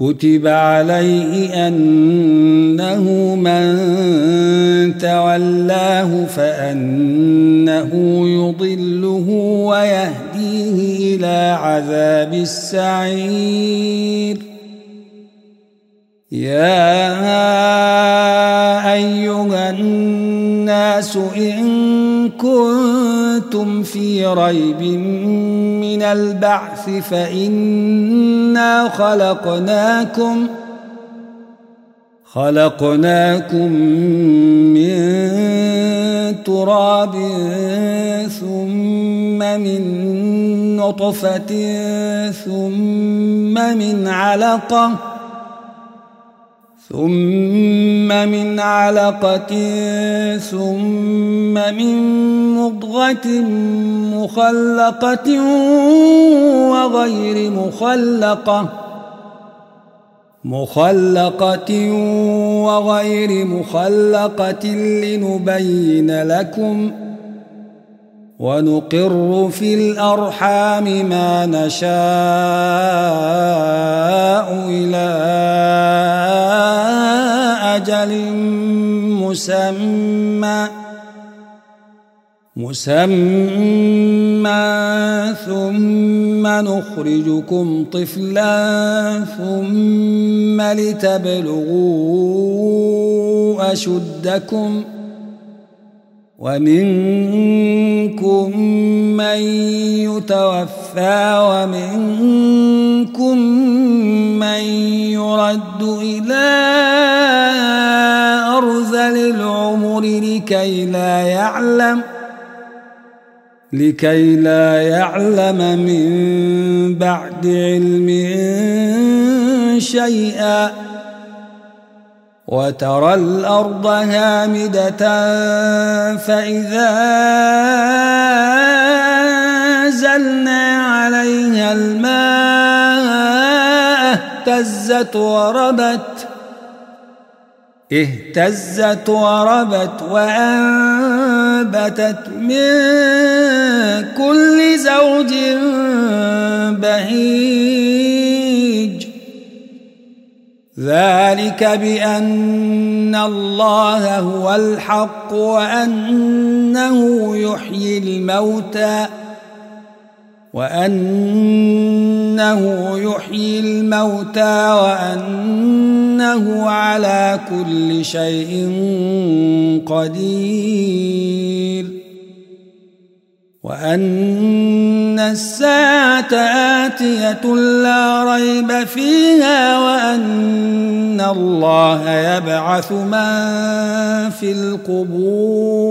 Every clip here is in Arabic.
كتب عليه انه من تولاه فانه يضله ويهديه إلى عذاب السعير يا ايها الناس ان كنتم في ريب من البعث فإنا خلقناكم خلقناكم من تراب ثم من نطفة ثم من علقة ثم من علقة ثم من مضغة مخلقة وغير مخلقة مخلقة وغير مخلقة لنبين لكم ونقر في الأرحام ما نشاء إلى أجل مسمى مسمى ثم نخرجكم طفلا ثم لتبلغوا أشدكم ومنكم من يتوفى ومنكم من يرد إلى العمر لكي لا يعلم لكي لا يعلم من بعد علم شيئا. وترى الأرض هامدة فإذا زلنا عليها الماء اهتزت وربت. اهتزت وربت وأنبتت من كل زوج بهيج. ذلك بأن الله هو الحق وأنه يحيي الموتى وأنه يحيي الموتى وأنه على كل شيء قدير. وأن الساعة آتية لا ريب فيها وأن الله يبعث من في القبور.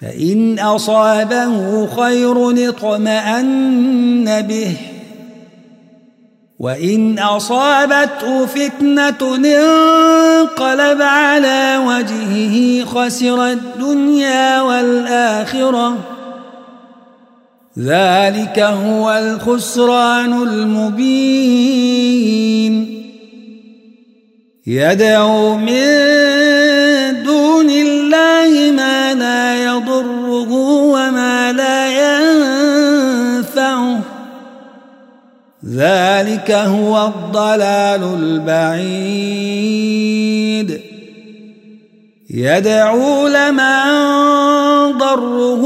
فإن أصابه خير اطمأن به. وإن أصابته فتنة انقلب على وجهه خسر الدنيا والآخرة. ذلك هو الخسران المبين. يدعو من هو الضلال البعيد. يدعو لمن ضره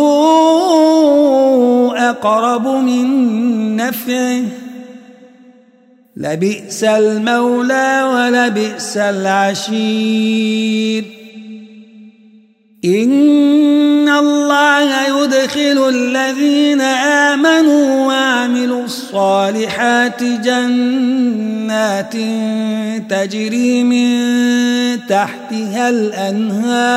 أقرب من نفعه. لبئس المولى ولبئس العشير. إن الله يدخل الذين آمنوا وعملوا الصالحات جنات تجري من تحتها الأنهار.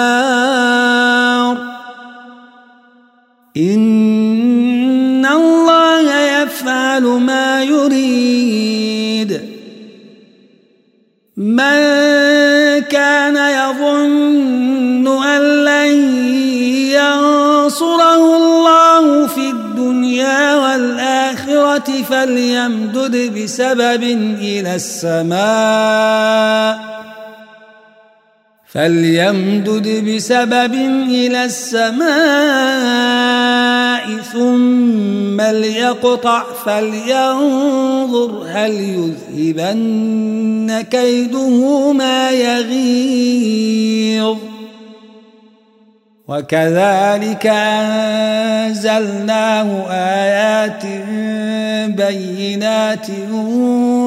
إن الله يفعل ما يريد. من والآخرة فليمدد بسبب إلى السماء. فليمدد بسبب إلى السماء ثم ليقطع فلينظر هل يذهبن كيده ما يغيظ. وكذلك أنزلناه آيات بينات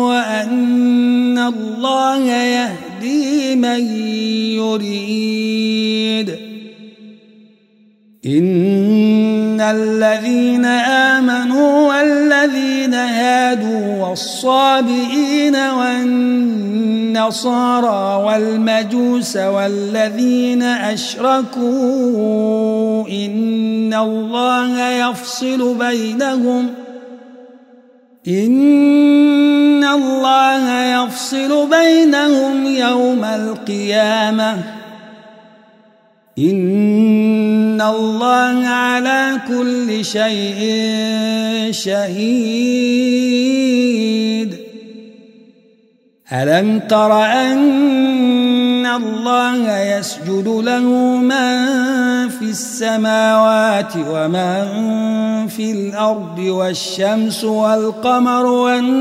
وأن الله يهدي من يريد. إن الذين آمنوا هادوا والصابئين والنصارى والمجوس والذين أشركوا إن الله يفصل بينهم إن الله يفصل بينهم يوم القيامة إن الله على كل شيء شهيد. ألم تر أن الله يسجد له من في السماوات ومن في الأرض والشمس والقمر والنجوم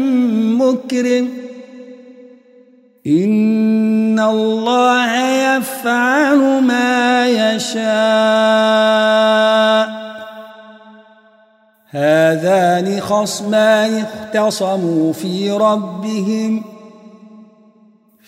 مكرم. إن الله يفعل ما يشاء. هذان خصمان اختصموا في ربهم.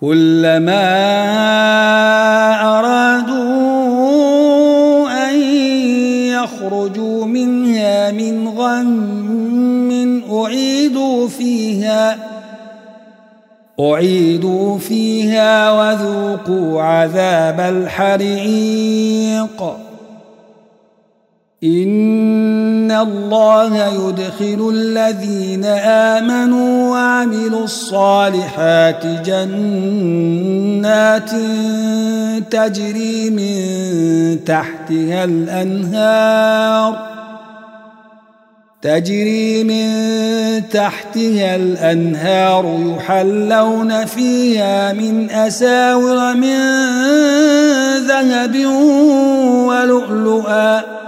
كلما أرادوا أن يخرجوا منها من غم أعيدوا فيها أعيدوا فيها وذوقوا عذاب الحريق. إن الله يدخل الذين آمنوا وعملوا الصالحات جنات تجري من تحتها الأنهار تجري من تحتها الأنهار يحلون فيها من أساور من ذهب ولؤلؤا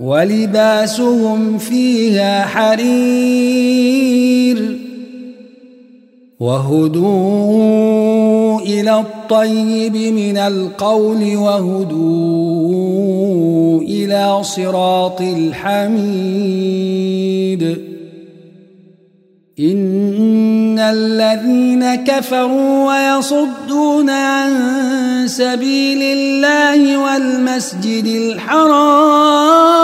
ولباسهم فيها حرير وهدوا إلى الطيب من القول وهدوا إلى صراط الحميد. إن الذين كفروا ويصدون عن سبيل الله والمسجد الحرام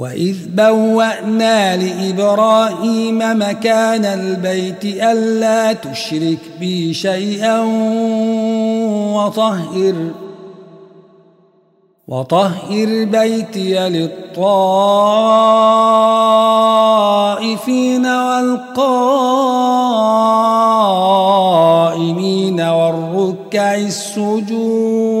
وإذ بوأنا لإبراهيم مكان البيت ألا تشرك بي شيئا وطهر وطهر بيتي للطائفين والقائمين والركع السجود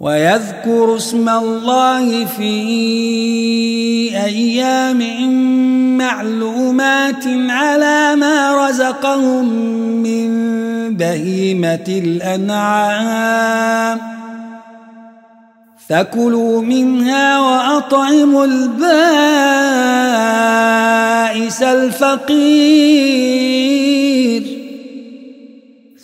ويذكروا اسم الله في أيام معلومات على ما رزقهم من بهيمة الأنعام. فكلوا منها وأطعموا البائس الفقير.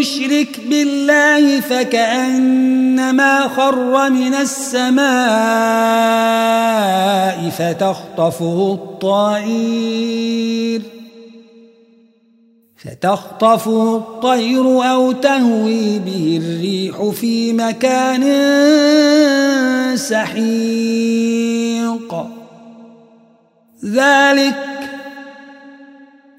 يشرك بالله فكأنما خر من السماء فتخطفه الطائر فتخطفه الطير أو تهوي به الريح في مكان سحيق. ذلك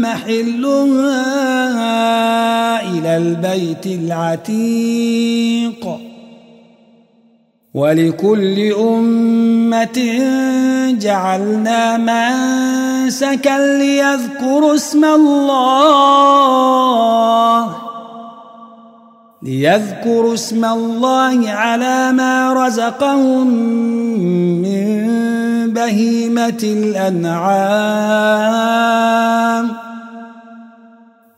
محلها إلى البيت العتيق. ولكل أمة جعلنا منسكا ليذكروا اسم الله. ليذكروا اسم الله على ما رزقهم من بهيمة الأنعام.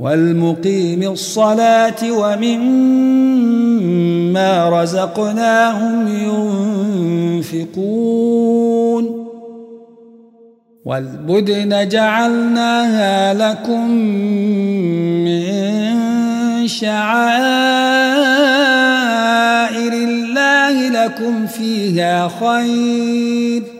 والمقيم الصلاة ومما رزقناهم ينفقون والبدن جعلناها لكم من شعائر الله لكم فيها خير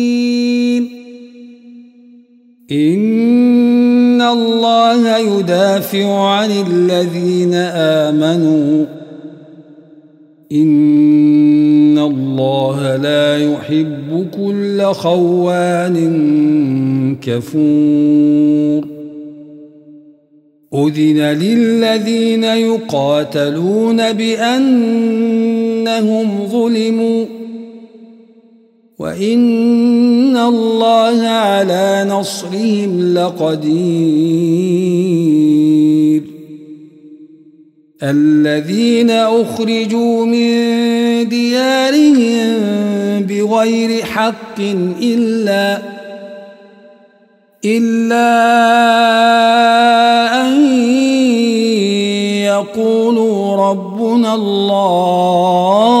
إن الله يدافع عن الذين آمنوا. إن الله لا يحب كل خوان كفور. أذن للذين يقاتلون بأنهم ظلموا. وإن الله على نصرهم لقدير الذين أخرجوا من ديارهم بغير حق إلا إلا أن يقولوا ربنا الله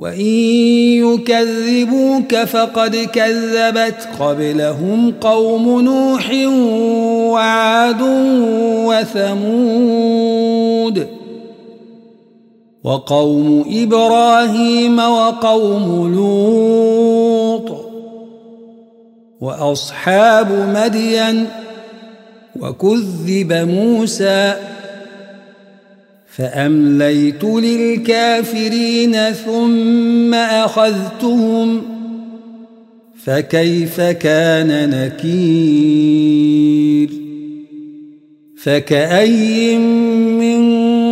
وإن يكذبوك فقد كذبت قبلهم قوم نوح وعاد وثمود وقوم إبراهيم وقوم لوط وأصحاب مدين وكذب موسى فأمليت للكافرين ثم أخذتهم فكيف كان نكير؟ فكأي من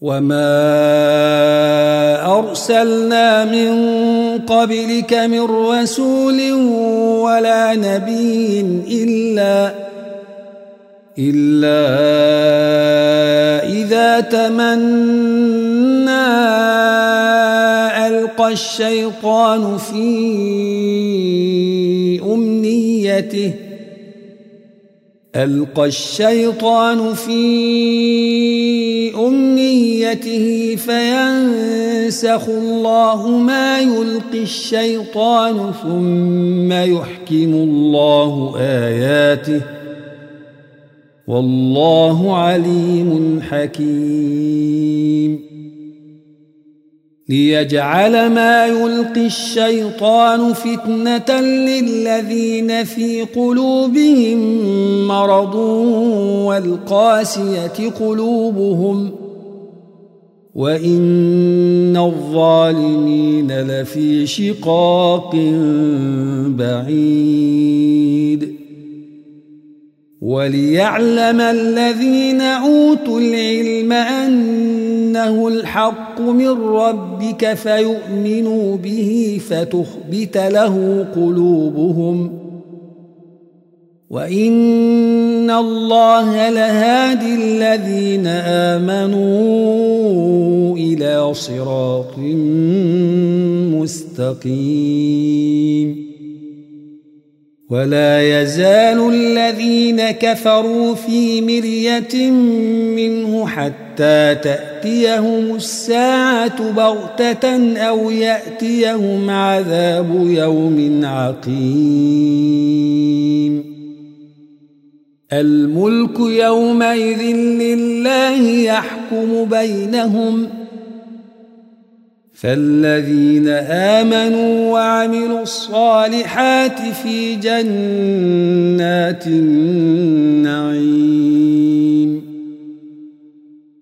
وما ارسلنا من قبلك من رسول ولا نبي الا الا اذا تمنى القى الشيطان في امنيته القى الشيطان في أمنيته فينسخ الله ما يلقي الشيطان ثم يحكم الله آياته والله عليم حكيم. ليجعل ما يلقي الشيطان فتنة للذين في قلوبهم مرض والقاسية قلوبهم وإن الظالمين لفي شقاق بعيد وليعلم الذين أوتوا العلم أنه الحق من ربك فيؤمنوا به فتخبت له قلوبهم وإن الله لهادي الذين آمنوا إلى صراط مستقيم ولا يزال الذين كفروا في مرية منه حتى تأتيهم الساعة بغتة أو يأتيهم عذاب يوم عقيم الملك يومئذ لله يحكم بينهم ۖ فالذين آمنوا وعملوا الصالحات في جنات النعيم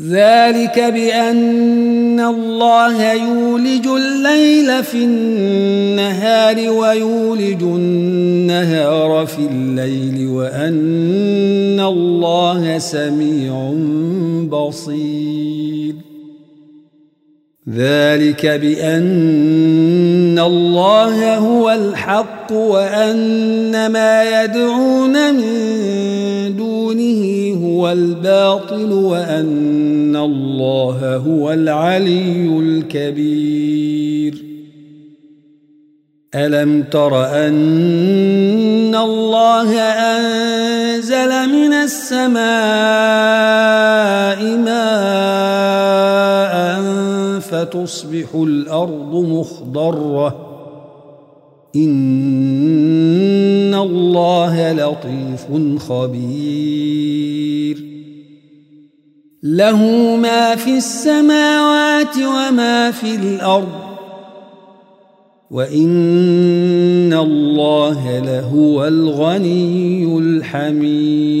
ذلك بأن الله يولج الليل في النهار ويولج النهار في الليل وأن الله سميع بصير. ذلك بأن الله هو الحق وأن ما يدعون من دونه هو الباطل وأن الله هو العلي الكبير. ألم تر أن الله أنزل من السماء ماء فتصبح الأرض مخضرة إن الله لطيف خبير له ما في السماوات وما في الأرض وإن الله لهو الغني الحميد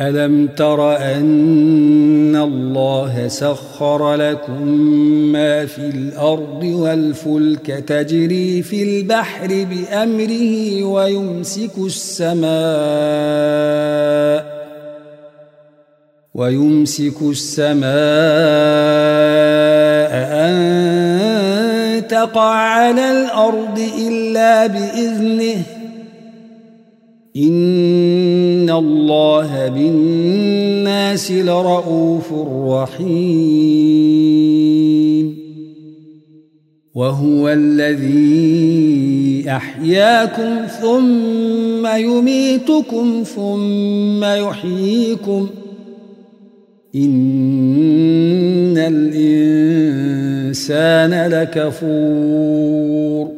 ألم تر أن الله سخر لكم ما في الأرض والفلك تجري في البحر بأمره ويمسك السماء ويمسك السماء أن تقع على الأرض إلا بإذنه إن الله بالناس لرؤوف رحيم. وهو الذي أحياكم ثم يميتكم ثم يحييكم. إن الإنسان لكفور.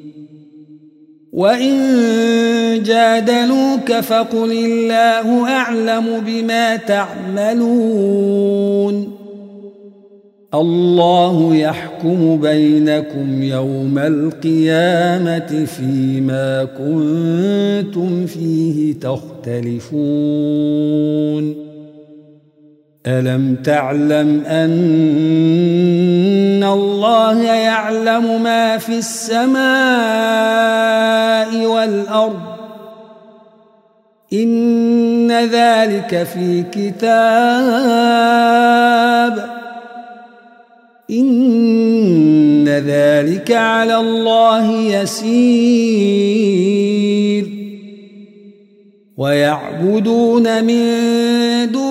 وإن جادلوك فقل الله أعلم بما تعملون الله يحكم بينكم يوم القيامة فيما كنتم فيه تختلفون ألم تعلم أن الله يعلم ما في السماء والأرض إن ذلك في كتاب إن ذلك على الله يسير ويعبدون من دون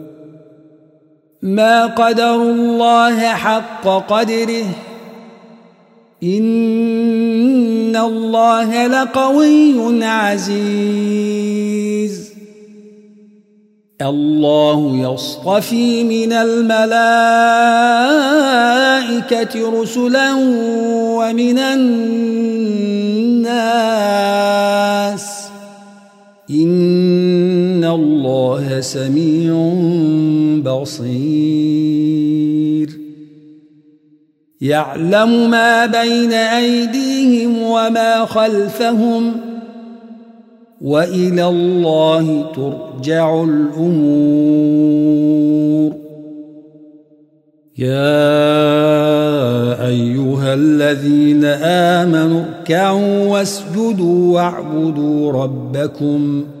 ما قدر الله حق قدره إن الله لقوي عزيز. الله يصطفي من الملائكة رسلا ومن الناس إن الله سميع بصير. يعلم ما بين أيديهم وما خلفهم وإلى الله ترجع الأمور. يا أيها الذين آمنوا اركعوا واسجدوا واعبدوا ربكم ۖ.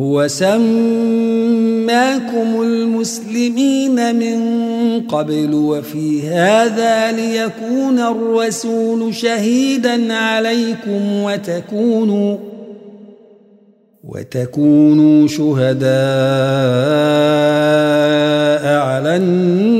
هو سماكم المسلمين من قبل وفي هذا ليكون الرسول شهيدا عليكم وتكونوا وتكونوا شهداء على الناس.